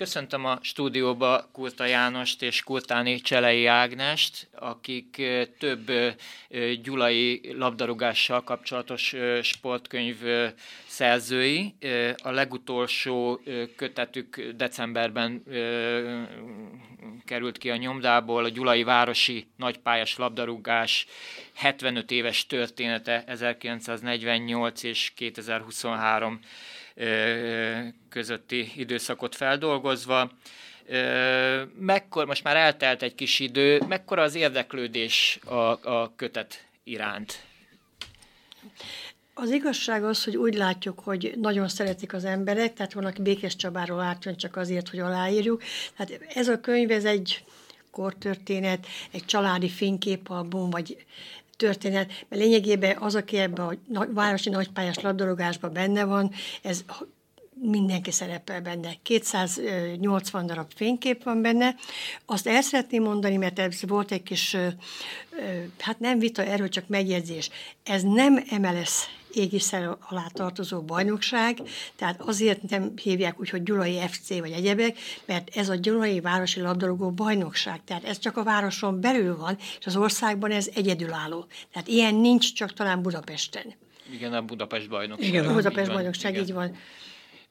köszöntöm a stúdióba Kurta Jánost és Kurtáni Cselei Ágnest, akik több gyulai labdarúgással kapcsolatos sportkönyv szerzői. A legutolsó kötetük decemberben került ki a nyomdából, a Gyulai Városi Nagypályás Labdarúgás 75 éves története 1948 és 2023 közötti időszakot feldolgozva. Mekkor, most már eltelt egy kis idő, mekkora az érdeklődés a, a kötet iránt? Az igazság az, hogy úgy látjuk, hogy nagyon szeretik az emberek, tehát vannak Békés Csabáról átjön csak azért, hogy aláírjuk. Tehát ez a könyv, ez egy kortörténet, egy családi fényképalbum, vagy történet, mert lényegében az, aki ebben a városi nagypályás labdarúgásban benne van, ez mindenki szerepel benne. 280 darab fénykép van benne. Azt el szeretném mondani, mert ez volt egy kis, hát nem vita erről, csak megjegyzés. Ez nem MLS égiszer alá tartozó bajnokság, tehát azért nem hívják úgy, hogy Gyulai FC vagy egyebek, mert ez a Gyulai Városi Labdarúgó Bajnokság, tehát ez csak a városon belül van, és az országban ez egyedülálló. Tehát ilyen nincs csak talán Budapesten. Igen, a Budapest bajnokság. Igen, a Budapest bajnokság, így van.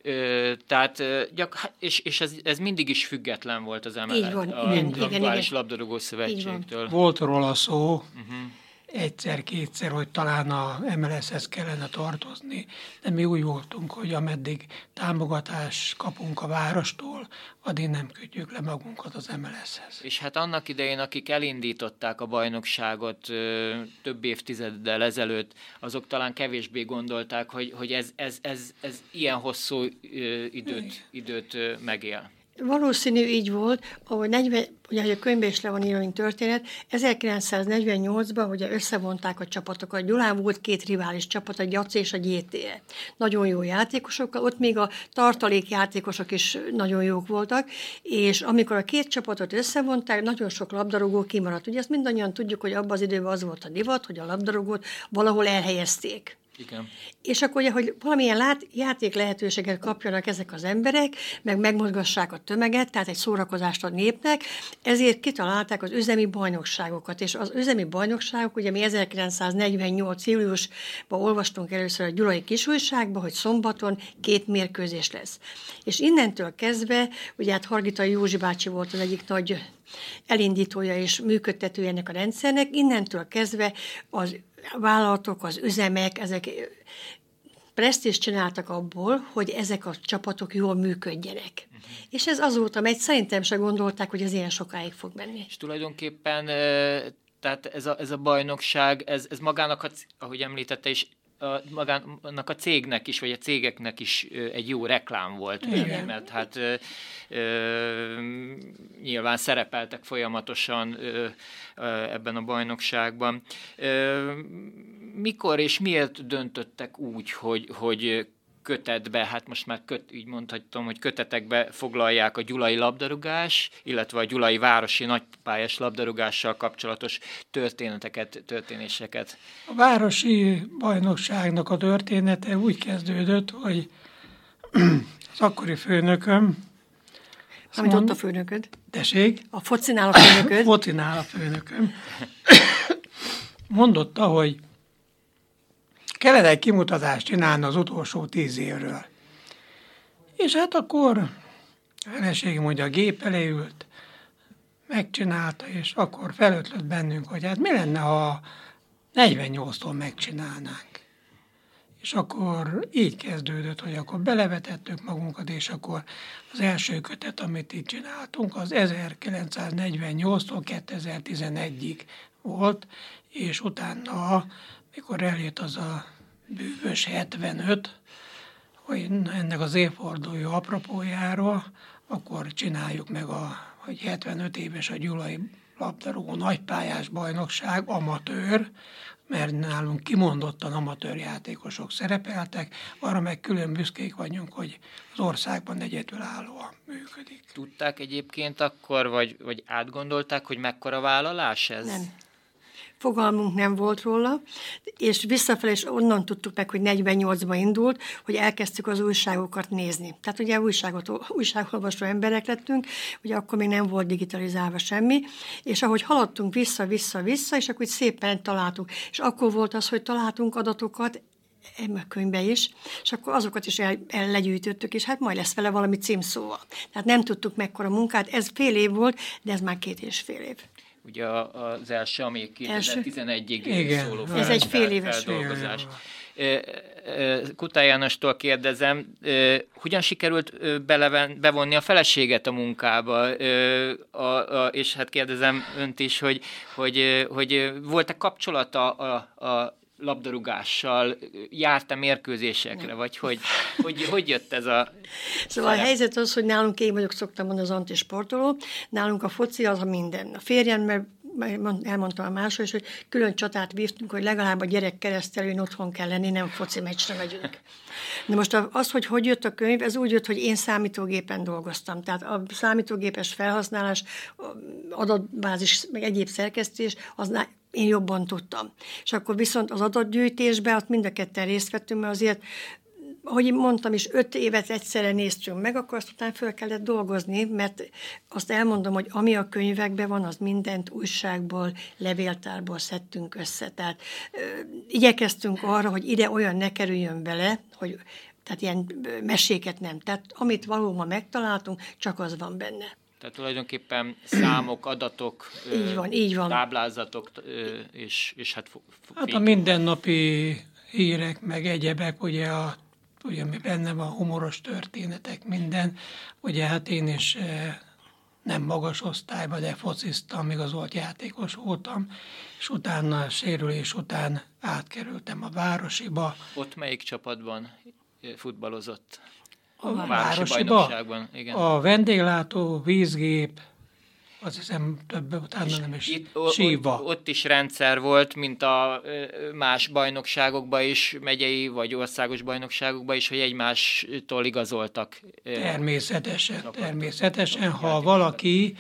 Ö, tehát, gyak, és, és ez, ez mindig is független volt az emelet. Így van, a igen, igen, igen. labdarúgó szövetségtől. Volt róla szó, uh-huh egyszer-kétszer, hogy talán a MLS-hez kellene tartozni, de mi úgy voltunk, hogy ameddig támogatást kapunk a várostól, addig nem kötjük le magunkat az MLS-hez. És hát annak idején, akik elindították a bajnokságot több évtizeddel ezelőtt, azok talán kevésbé gondolták, hogy, hogy ez, ez, ez, ez ilyen hosszú időt, időt megél. Valószínű így volt, ahogy 40, ugye a könyvben is le van írva, mint történet, 1948-ban ugye összevonták a csapatokat. Gyulán volt két rivális csapat, a Gyaci és a GTE. Nagyon jó játékosok, ott még a tartalék játékosok is nagyon jók voltak, és amikor a két csapatot összevonták, nagyon sok labdarúgó kimaradt. Ugye ezt mindannyian tudjuk, hogy abban az időben az volt a divat, hogy a labdarúgót valahol elhelyezték. Igen. És akkor ugye, hogy valamilyen lát, játék lehetőséget kapjanak ezek az emberek, meg megmozgassák a tömeget, tehát egy szórakozást a népnek, ezért kitalálták az üzemi bajnokságokat, és az üzemi bajnokságok, ugye mi 1948. júliusban olvastunk először a Gyulai Kisújságban, hogy szombaton két mérkőzés lesz. És innentől kezdve, ugye hát Hargita Józsi bácsi volt az egyik nagy elindítója és működtetője ennek a rendszernek, innentől kezdve az vállalatok, az üzemek, ezek presztést csináltak abból, hogy ezek a csapatok jól működjenek. Uh-huh. És ez azóta megy, szerintem se gondolták, hogy ez ilyen sokáig fog menni. És tulajdonképpen tehát ez a, ez a bajnokság, ez, ez magának, ahogy említette is, a, magának a cégnek is, vagy a cégeknek is egy jó reklám volt benne, mert hát ö, ö, nyilván szerepeltek folyamatosan ö, ö, ebben a bajnokságban. Ö, mikor és miért döntöttek úgy, hogy, hogy kötetbe, hát most már köt, így mondhatom, hogy kötetekbe foglalják a gyulai labdarúgás, illetve a gyulai városi nagypályás labdarúgással kapcsolatos történeteket, történéseket. A városi bajnokságnak a története úgy kezdődött, hogy az akkori főnököm, amit mond, ott a főnököd? Tessék? A focinál a főnököd? focinál a főnököm. Mondotta, hogy kellene egy kimutatást csinálni az utolsó tíz évről. És hát akkor feleségem ugye a gép elé ült, megcsinálta, és akkor felötlött bennünk, hogy hát mi lenne, ha 48-tól megcsinálnánk. És akkor így kezdődött, hogy akkor belevetettük magunkat, és akkor az első kötet, amit itt csináltunk, az 1948-tól 2011-ig volt, és utána mikor eljött az a bűvös 75, hogy ennek az évforduló apropójáról, akkor csináljuk meg, a, hogy 75 éves a Gyulai labdarúgó nagypályás bajnokság, amatőr, mert nálunk kimondottan amatőr játékosok szerepeltek, arra meg külön büszkék vagyunk, hogy az országban egyedülállóan működik. Tudták egyébként akkor, vagy, vagy átgondolták, hogy mekkora vállalás ez? Nem fogalmunk nem volt róla, és visszafelé is onnan tudtuk meg, hogy 48-ban indult, hogy elkezdtük az újságokat nézni. Tehát ugye újságot, újságolvasó emberek lettünk, ugye akkor még nem volt digitalizálva semmi, és ahogy haladtunk vissza-vissza-vissza, és akkor szépen találtunk. És akkor volt az, hogy találtunk adatokat, a könyvbe is, és akkor azokat is el, el legyűjtöttük, és hát majd lesz vele valami címszóval. Tehát nem tudtuk mekkora munkát, ez fél év volt, de ez már két és fél év. Ugye az első, ami 2011-ig szóló fel, Ez egy fél éves feldolgozás. Kutá Jánostól kérdezem, hogyan sikerült beleven, bevonni a feleséget a munkába, a, a, és hát kérdezem önt is, hogy, hogy, hogy volt-e kapcsolata a, a labdarúgással, járta mérkőzésekre, Nem. vagy hogy, hogy, hogy jött ez a... Szóval szerep? a helyzet az, hogy nálunk én vagyok, szoktam mondani az antisportoló, nálunk a foci az a minden. A férjem, mert elmondtam a másról is, hogy külön csatát vívtunk, hogy legalább a gyerek keresztelőn otthon kell lenni, nem foci meccsre megyünk. De most az, hogy hogy jött a könyv, ez úgy jött, hogy én számítógépen dolgoztam. Tehát a számítógépes felhasználás, adatbázis, meg egyéb szerkesztés, az én jobban tudtam. És akkor viszont az adatgyűjtésben ott mind a ketten részt vettünk, mert azért ahogy mondtam is, öt évet egyszerre néztünk meg, akkor azt utána föl kellett dolgozni, mert azt elmondom, hogy ami a könyvekben van, az mindent újságból, levéltárból szedtünk össze. Tehát ö, igyekeztünk arra, hogy ide olyan ne kerüljön bele, hogy tehát ilyen meséket nem. Tehát amit valóban megtaláltunk, csak az van benne. Tehát tulajdonképpen számok, adatok, így van, így van. táblázatok, és, és hát... Hát a mindennapi hírek, meg egyebek, ugye, a, ugye mi benne van humoros történetek, minden. Ugye hát én is nem magas osztályban, de fociztam, még az volt játékos voltam, és utána a sérülés után átkerültem a városiba. Ott melyik csapatban futballozott? A, a városiba, igen. A vendéglátó, vízgép, azt hiszem több utána nem is itt, síva. Ott, ott is rendszer volt, mint a más bajnokságokban is, megyei vagy országos bajnokságokban is, hogy egymástól igazoltak. Természetesen, természetesen, ha valaki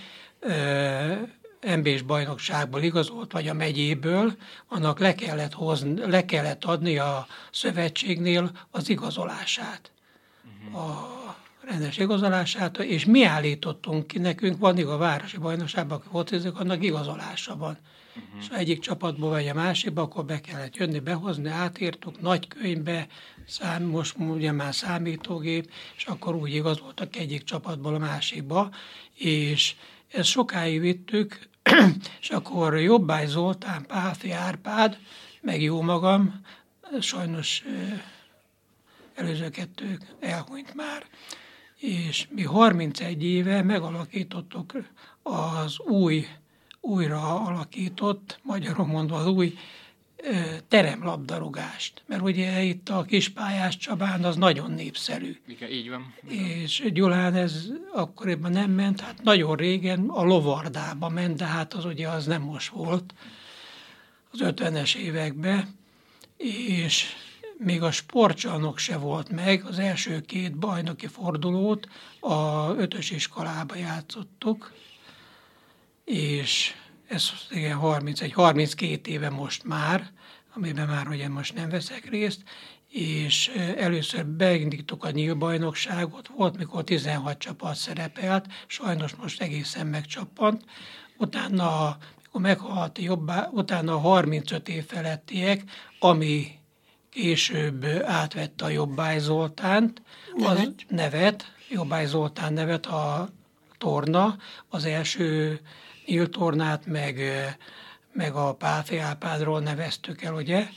MB-s bajnokságból igazolt, vagy a megyéből, annak le kellett, hozni, le kellett adni a szövetségnél az igazolását a rendes igazolását, és mi állítottunk ki, nekünk van a városi bajnokságban, aki focizik, annak igazolása van. Uh-huh. És ha egyik csapatból vagy a másikba, akkor be kellett jönni, behozni, átírtuk nagy könyvbe, szám, most ugye már számítógép, és akkor úgy igazoltak egyik csapatból a másikba, és ezt sokáig vittük, és akkor Jobbály Zoltán, Páfi Árpád, meg jó magam, sajnos előző kettők elhunyt már, és mi 31 éve megalakítottuk az új, újra alakított, magyarul mondva az új teremlabdarúgást, mert ugye itt a kispályás Csabán az nagyon népszerű. Igen, így van. És Gyulán ez akkoriban nem ment, hát nagyon régen a lovardába ment, de hát az ugye az nem most volt, az 50-es években, és még a sportcsarnok se volt meg, az első két bajnoki fordulót a ötös iskolába játszottuk, és ez igen 31, 32 éve most már, amiben már ugye most nem veszek részt, és először beindítottuk a nyílbajnokságot, volt, mikor 16 csapat szerepelt, sajnos most egészen megcsapant, utána, mikor meghalt jobbá, utána a 35 év felettiek, ami később átvette a Jobbály Zoltánt, nevet. az nevet, Jobbály Zoltán nevet a torna, az első nyílt tornát, meg, meg a Pálfi Árpádról neveztük el, ugye,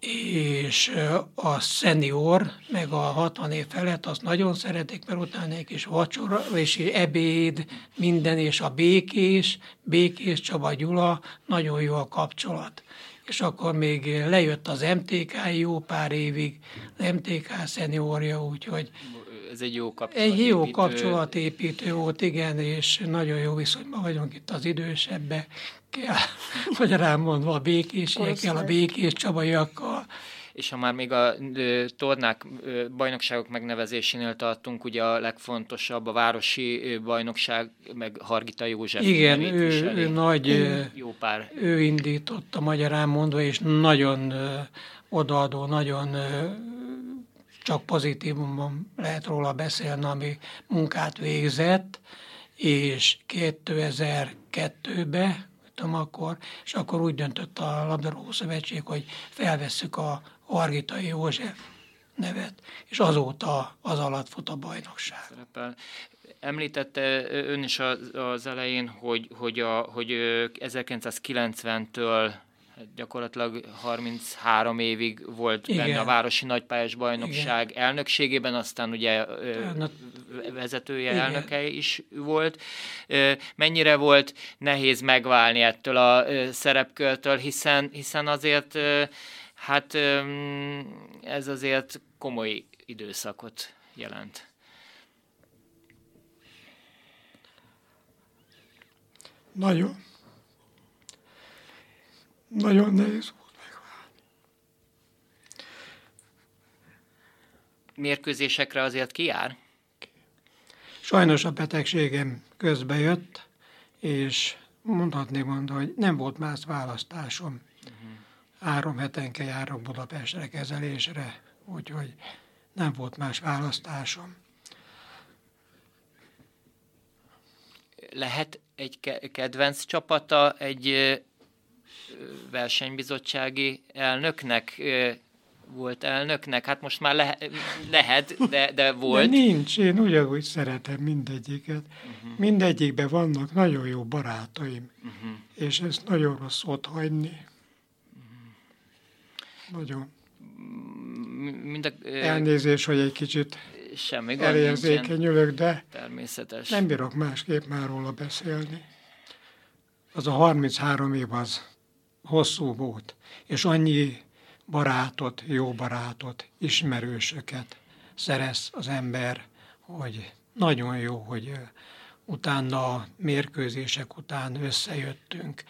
és a szenior, meg a 60 év felett azt nagyon szeretik, mert utána egy kis vacsora, és ebéd, minden, és a békés, békés Csaba Gyula, nagyon jó a kapcsolat és akkor még lejött az MTK jó pár évig, az MTK szeniorja, úgyhogy ez egy jó kapcsolatépítő. Egy jó kapcsolatépítő volt, igen, és nagyon jó viszonyban vagyunk itt az idősebbe, kell, rám mondva a békésiekkel, a békés csabaiakkal. És ha már még a ö, tornák, ö, bajnokságok megnevezésénél tartunk, ugye a legfontosabb a városi bajnokság, meg Hargita József. Igen, ő, ő nagy, jó pár. ő indította magyarán mondva, és nagyon ö, odaadó, nagyon ö, csak pozitívumban lehet róla beszélni, ami munkát végzett, és 2002-ben, tudom akkor, és akkor úgy döntött a labdarúgó szövetség, hogy felvesszük a Argitai József nevet, és azóta az alatt fut a bajnokság. Szerepel. Említette ön is az elején, hogy, hogy, a, hogy 1990-től Hát gyakorlatilag 33 évig volt Igen. benne a Városi Nagypályás Bajnokság Igen. elnökségében, aztán ugye vezetője, Igen. elnöke is volt. Mennyire volt nehéz megválni ettől a szerepkörtől, hiszen, hiszen azért hát ez azért komoly időszakot jelent. Nagyon nagyon nehéz volt megválni. Mérkőzésekre azért kijár? Sajnos a betegségem közbe jött, és mondhatni mondani, hogy nem volt más választásom. Uh-huh. Három hetenke járok Budapestre kezelésre, úgyhogy nem volt más választásom. Lehet egy kedvenc csapata egy versenybizottsági elnöknek volt elnöknek, hát most már lehe, lehet, de, de volt. De nincs, én ugyanúgy szeretem mindegyiket. Uh-huh. Mindegyikben vannak nagyon jó barátaim, uh-huh. és ezt nagyon rossz ott hagyni. Nagyon. Mind a, Elnézés, hogy egy kicsit semmi elérzékenyülök, de természetes. nem bírok másképp már róla beszélni. Az a 33 év az hosszú volt, és annyi barátot, jó barátot, ismerősöket szerez az ember, hogy nagyon jó, hogy utána a mérkőzések után összejöttünk,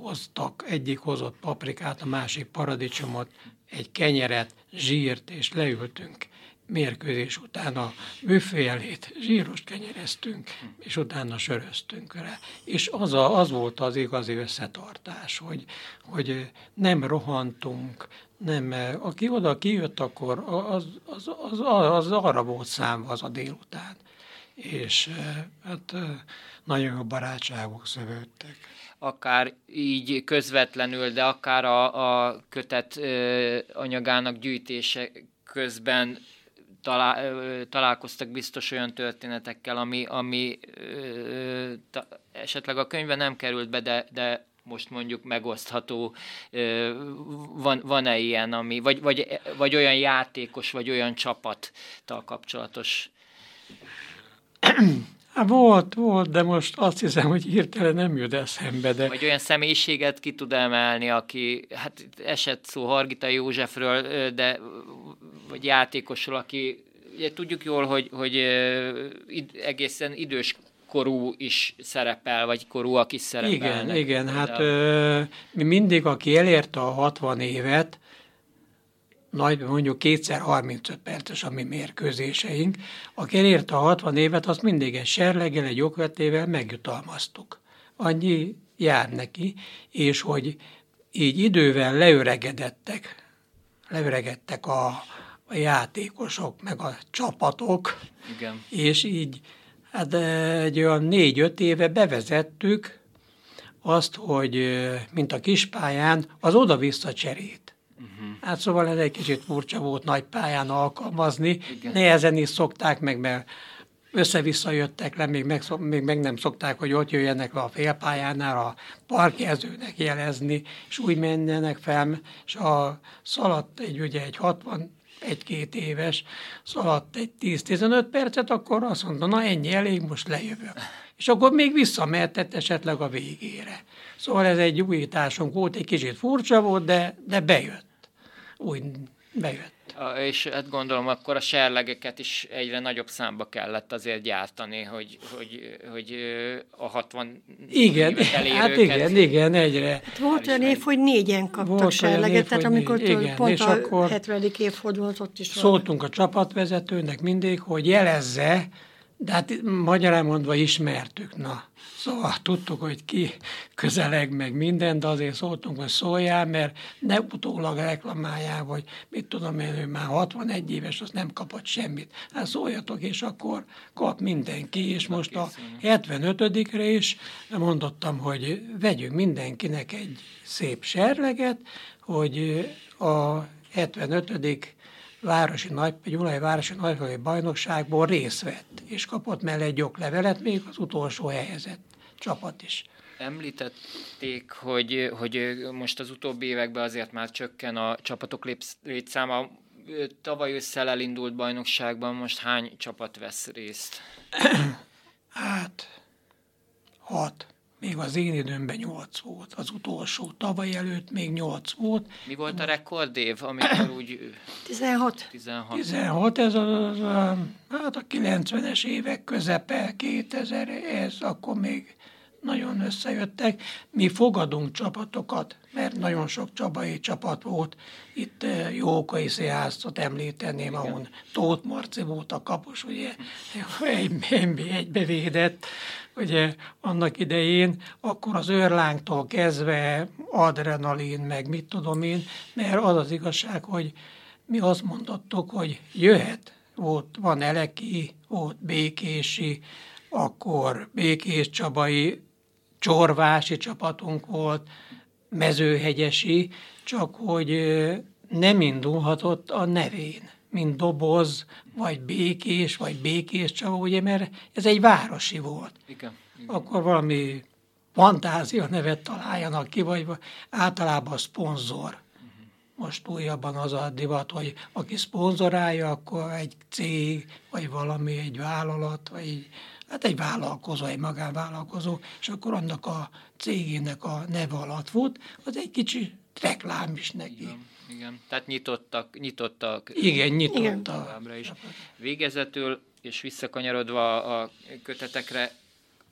hoztak, egyik hozott paprikát, a másik paradicsomot, egy kenyeret, zsírt, és leültünk mérkőzés után a büfé zsíros kenyereztünk, és utána söröztünk rá. És az, a, az volt az igazi összetartás, hogy, hogy nem rohantunk, nem, aki oda kijött, akkor az, az, az, az arra volt számva az a délután. És hát nagyon jó barátságok szövődtek akár így közvetlenül, de akár a, a kötet anyagának gyűjtése közben talál, találkoztak biztos olyan történetekkel, ami, ami ö, ta, esetleg a könyvben nem került be, de, de most mondjuk megosztható, van, van-e ilyen, ami, vagy, vagy, vagy olyan játékos, vagy olyan csapattal kapcsolatos? Hát volt, volt, de most azt hiszem, hogy hirtelen nem jut eszembe. De... Vagy olyan személyiséget ki tud emelni, aki, hát esett szó Hargita Józsefről, de vagy játékosról, aki ugye tudjuk jól, hogy, hogy egészen idős korú is szerepel, vagy korúak is szerepelnek. Igen, igen, hát ö, mi mindig, aki elérte a 60 évet, nagy, mondjuk kétszer 35 perces a mi mérkőzéseink, aki elérte a 60 évet, azt mindig egy serleggel, egy okvetével megjutalmaztuk. Annyi jár neki, és hogy így idővel leöregedettek, leöregedtek a, a játékosok, meg a csapatok, Igen. és így hát egy olyan négy-öt éve bevezettük azt, hogy mint a kispályán, az oda-vissza cserét. Hát szóval ez egy kicsit furcsa volt nagy pályán alkalmazni. Igen. Nehezen is szokták meg, mert össze-vissza jöttek le, még meg, még meg nem szokták, hogy ott jöjjenek a félpályánál a parkjelzőnek jelezni, és úgy menjenek fel, és a szaladt egy, ugye egy 60 egy-két éves, szaladt egy 10-15 percet, akkor azt mondta, na ennyi elég, most lejövök. És akkor még visszamehetett esetleg a végére. Szóval ez egy újításunk volt, egy kicsit furcsa volt, de, de bejött úgy bejött. és hát gondolom akkor a serlegeket is egyre nagyobb számba kellett azért gyártani, hogy, hogy, hogy a 60 Igen, hát igen, igen, egyre. Hát volt olyan év, hogy négyen kaptak volt serleget, tehát amikor négy, igen, pont és a akkor 70. évfordulót ott is Szóltunk a csapatvezetőnek mindig, hogy jelezze, de hát magyarán mondva ismertük, na. Szóval tudtuk, hogy ki közeleg meg minden, de azért szóltunk, hogy szóljál, mert ne utólag reklamáljál, hogy mit tudom én, ő már 61 éves, az nem kapott semmit. Hát szóljatok, és akkor kap mindenki, és most a 75-re is mondottam, hogy vegyünk mindenkinek egy szép serleget, hogy a 75 városi nagy, Gyulai Városi Nagyvali Bajnokságból részt vett, és kapott mellé egy oklevelet, még az utolsó helyezett csapat is. Említették, hogy, hogy most az utóbbi években azért már csökken a csapatok létszáma. Tavaly ősszel elindult bajnokságban most hány csapat vesz részt? hát, hat. Még az én időmben 8 volt, az utolsó. Tavaly előtt még 8 volt. Mi volt a rekordév, amikor úgy... 16. 16. 16, ez az, az hát a 90-es évek közepe, 2000, ez akkor még nagyon összejöttek. Mi fogadunk csapatokat, mert nagyon sok csabai csapat volt. Itt eh, Jókai Széháztot említeném, ahol Tóth Marci volt a kapus, ugye egy, egy, egybevédett, ugye annak idején, akkor az őrlánktól kezdve adrenalin, meg mit tudom én, mert az az igazság, hogy mi azt mondottuk, hogy jöhet, volt, van Eleki, volt Békési, akkor Békés Csabai, Csorvási csapatunk volt, Mezőhegyesi, csak hogy nem indulhatott a nevén mint doboz, vagy békés, vagy békés csava, ugye, mert ez egy városi volt. Igen. Igen. Akkor valami fantázia nevet találjanak ki, vagy általában szponzor. Most újabban az a divat, hogy aki szponzorálja, akkor egy cég, vagy valami, egy vállalat, vagy egy, hát egy vállalkozó, egy magánvállalkozó, és akkor annak a cégének a neve alatt volt, az egy kicsi reklám is neki. Igen igen. Tehát nyitottak, nyitottak. Igen, nyitottak. Is. Végezetül, és visszakanyarodva a kötetekre,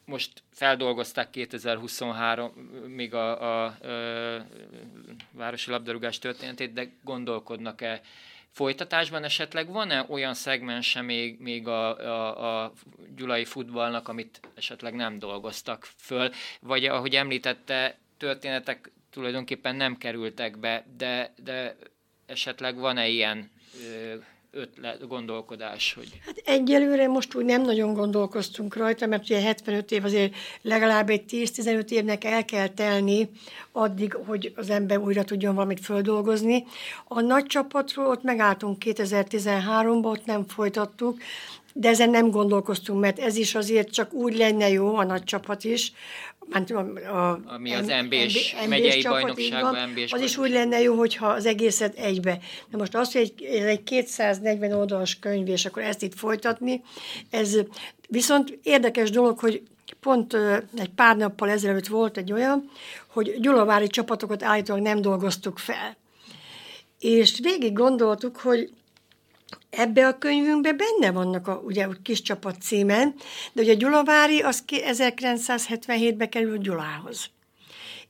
most feldolgozták 2023 még a, a, a városi labdarúgás történetét, de gondolkodnak-e folytatásban esetleg van-e olyan szegmense még, még a, a, a gyulai futballnak, amit esetleg nem dolgoztak föl, vagy ahogy említette, történetek tulajdonképpen nem kerültek be, de, de esetleg van-e ilyen ötlet, gondolkodás? Hogy... Hát egyelőre most úgy nem nagyon gondolkoztunk rajta, mert ugye 75 év azért legalább egy 10-15 évnek el kell telni addig, hogy az ember újra tudjon valamit földolgozni. A nagy csapatról ott megálltunk 2013-ban, ott nem folytattuk, de ezen nem gondolkoztunk, mert ez is azért csak úgy lenne jó, a nagy csapat is, a, ami az MB-s, megyei bajnokságban, MB-s Az is úgy lenne jó, hogyha az egészet egybe. De most az, hogy egy, egy 240 oldalas könyv, és akkor ezt itt folytatni, ez viszont érdekes dolog, hogy pont egy pár nappal ezelőtt volt egy olyan, hogy gyulavári csapatokat állítólag nem dolgoztuk fel. És végig gondoltuk, hogy Ebbe a könyvünkben benne vannak a ugye, kis csapat címen, de ugye Gyulavári az 1977-ben került Gyulához.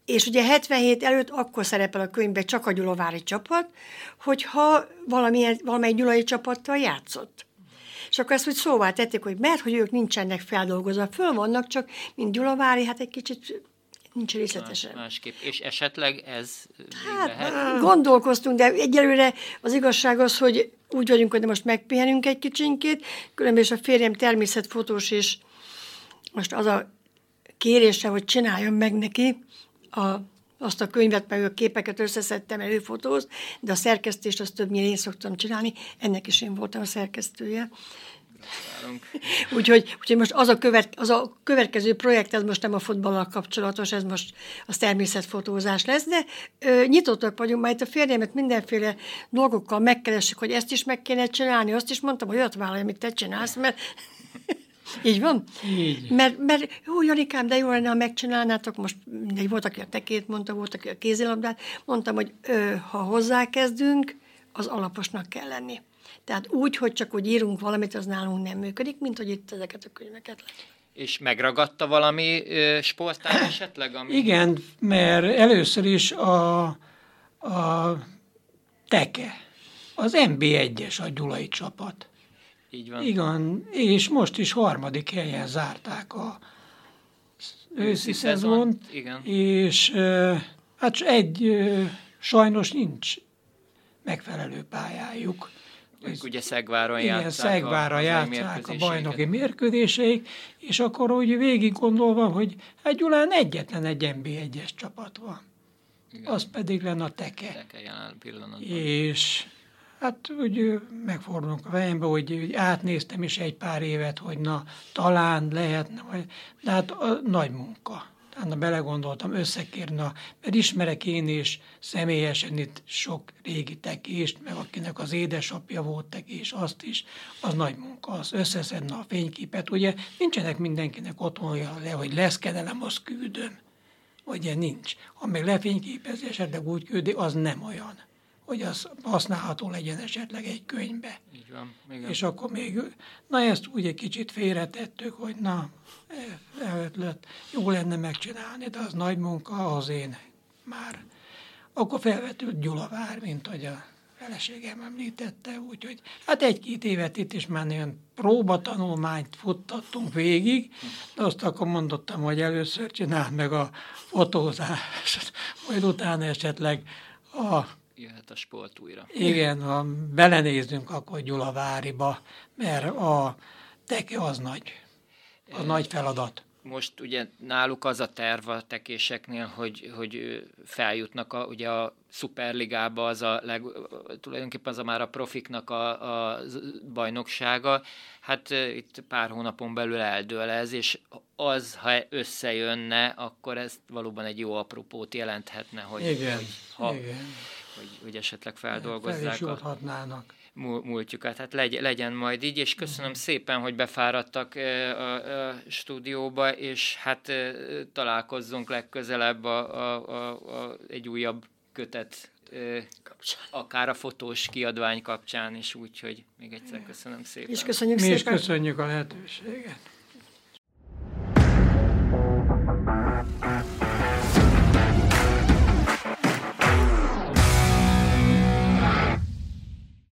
És ugye 77 előtt akkor szerepel a könyvben csak a Gyulavári csapat, hogyha valamilyen, valamely gyulai csapattal játszott. És akkor ezt úgy szóvá tették, hogy mert hogy ők nincsenek feldolgozva, föl vannak, csak mint Gyulavári, hát egy kicsit nincs részletesen. Más, másképp. És esetleg ez Hát lehet? gondolkoztunk, de egyelőre az igazság az, hogy úgy vagyunk, hogy most megpihenünk egy kicsinkét, különben is a férjem természetfotós, és most az a kérése, hogy csináljam meg neki a, azt a könyvet, meg a képeket összeszedtem, előfotóz, de a szerkesztést azt többnyire én szoktam csinálni, ennek is én voltam a szerkesztője. úgyhogy, úgyhogy most az a, követ, az a következő projekt, ez most nem a futballal kapcsolatos, ez most a természetfotózás lesz, de ö, nyitottak vagyunk, majd a férjemet mindenféle dolgokkal megkeressük, hogy ezt is meg kéne csinálni, azt is mondtam, hogy olyat vállalj, amit te csinálsz, mert így van? Így. Mert, mert jó, Janikám, de jó lenne, ha megcsinálnátok, most mindegy, volt, aki a tekét mondta, volt, aki a kézilabdát, mondtam, hogy ö, ha hozzákezdünk, az alaposnak kell lenni. Tehát úgy, hogy csak úgy írunk valamit, az nálunk nem működik, mint hogy itt ezeket a könyveket lehet. És megragadta valami ö, sportár esetleg? Ami... Igen, mert először is a, a Teke, az MB1-es a Gyulai csapat. Így van. Igen, és most is harmadik helyen zárták a őszi szezont, igen. és ö, hát egy ö, sajnos nincs megfelelő pályájuk. Ők ugye Szegváron Igen, játszák Szegvára hazai játszák a bajnoki mérkőzéseik, és akkor úgy végig gondolva, hogy hát Gyulán egyetlen egy NB1-es csapat van. Igen. Az pedig lenne a Teke. Teke jelen pillanatban. És hát úgy megfordulunk a fejembe, hogy átnéztem is egy pár évet, hogy na, talán lehetne, de hát a, nagy munka. Tehát na, belegondoltam, összekérni, a- mert ismerek én is személyesen itt sok régi tekést, meg akinek az édesapja volt tekés, azt is, az nagy munka, az összeszedne a fényképet. Ugye nincsenek mindenkinek otthonja le, hogy leszkedelem, azt küldöm. Ugye nincs. Ha meg lefényképezi, esetleg úgy küldi, az nem olyan, hogy az használható legyen esetleg egy könyvbe. Így van. Igen. És akkor még, na ezt úgy egy kicsit félretettük, hogy na, e- ötlet, jó lenne megcsinálni, de az nagy munka, az én már. Akkor felvetült Gyulavár, mint hogy a feleségem említette, úgyhogy hát egy-két évet itt is már ilyen próbatanulmányt futtattunk végig, de azt akkor mondottam, hogy először csináld meg a fotózást, majd utána esetleg a Jöhet a sport újra. igen, ha belenézzünk akkor Gyulaváriba, mert a teke az nagy, az nagy feladat. Most ugye náluk az a terv a tekéseknél, hogy, hogy feljutnak a, ugye a szuperligába, az a leg, tulajdonképpen az a már a profiknak a, a bajnoksága. Hát itt pár hónapon belül eldől ez, és az, ha összejönne, akkor ez valóban egy jó apropót jelenthetne, hogy, Igen, hogy, ha, igen. Hogy, hogy esetleg Fel feldolgozzák is a, múltjukat. Hát legy, legyen majd így, és köszönöm szépen, hogy befáradtak a, a stúdióba, és hát találkozzunk legközelebb a, a, a, a, egy újabb kötet, ö, akár a fotós kiadvány kapcsán is, úgyhogy még egyszer köszönöm szépen. És köszönjük Mi is szépen. köszönjük a lehetőséget.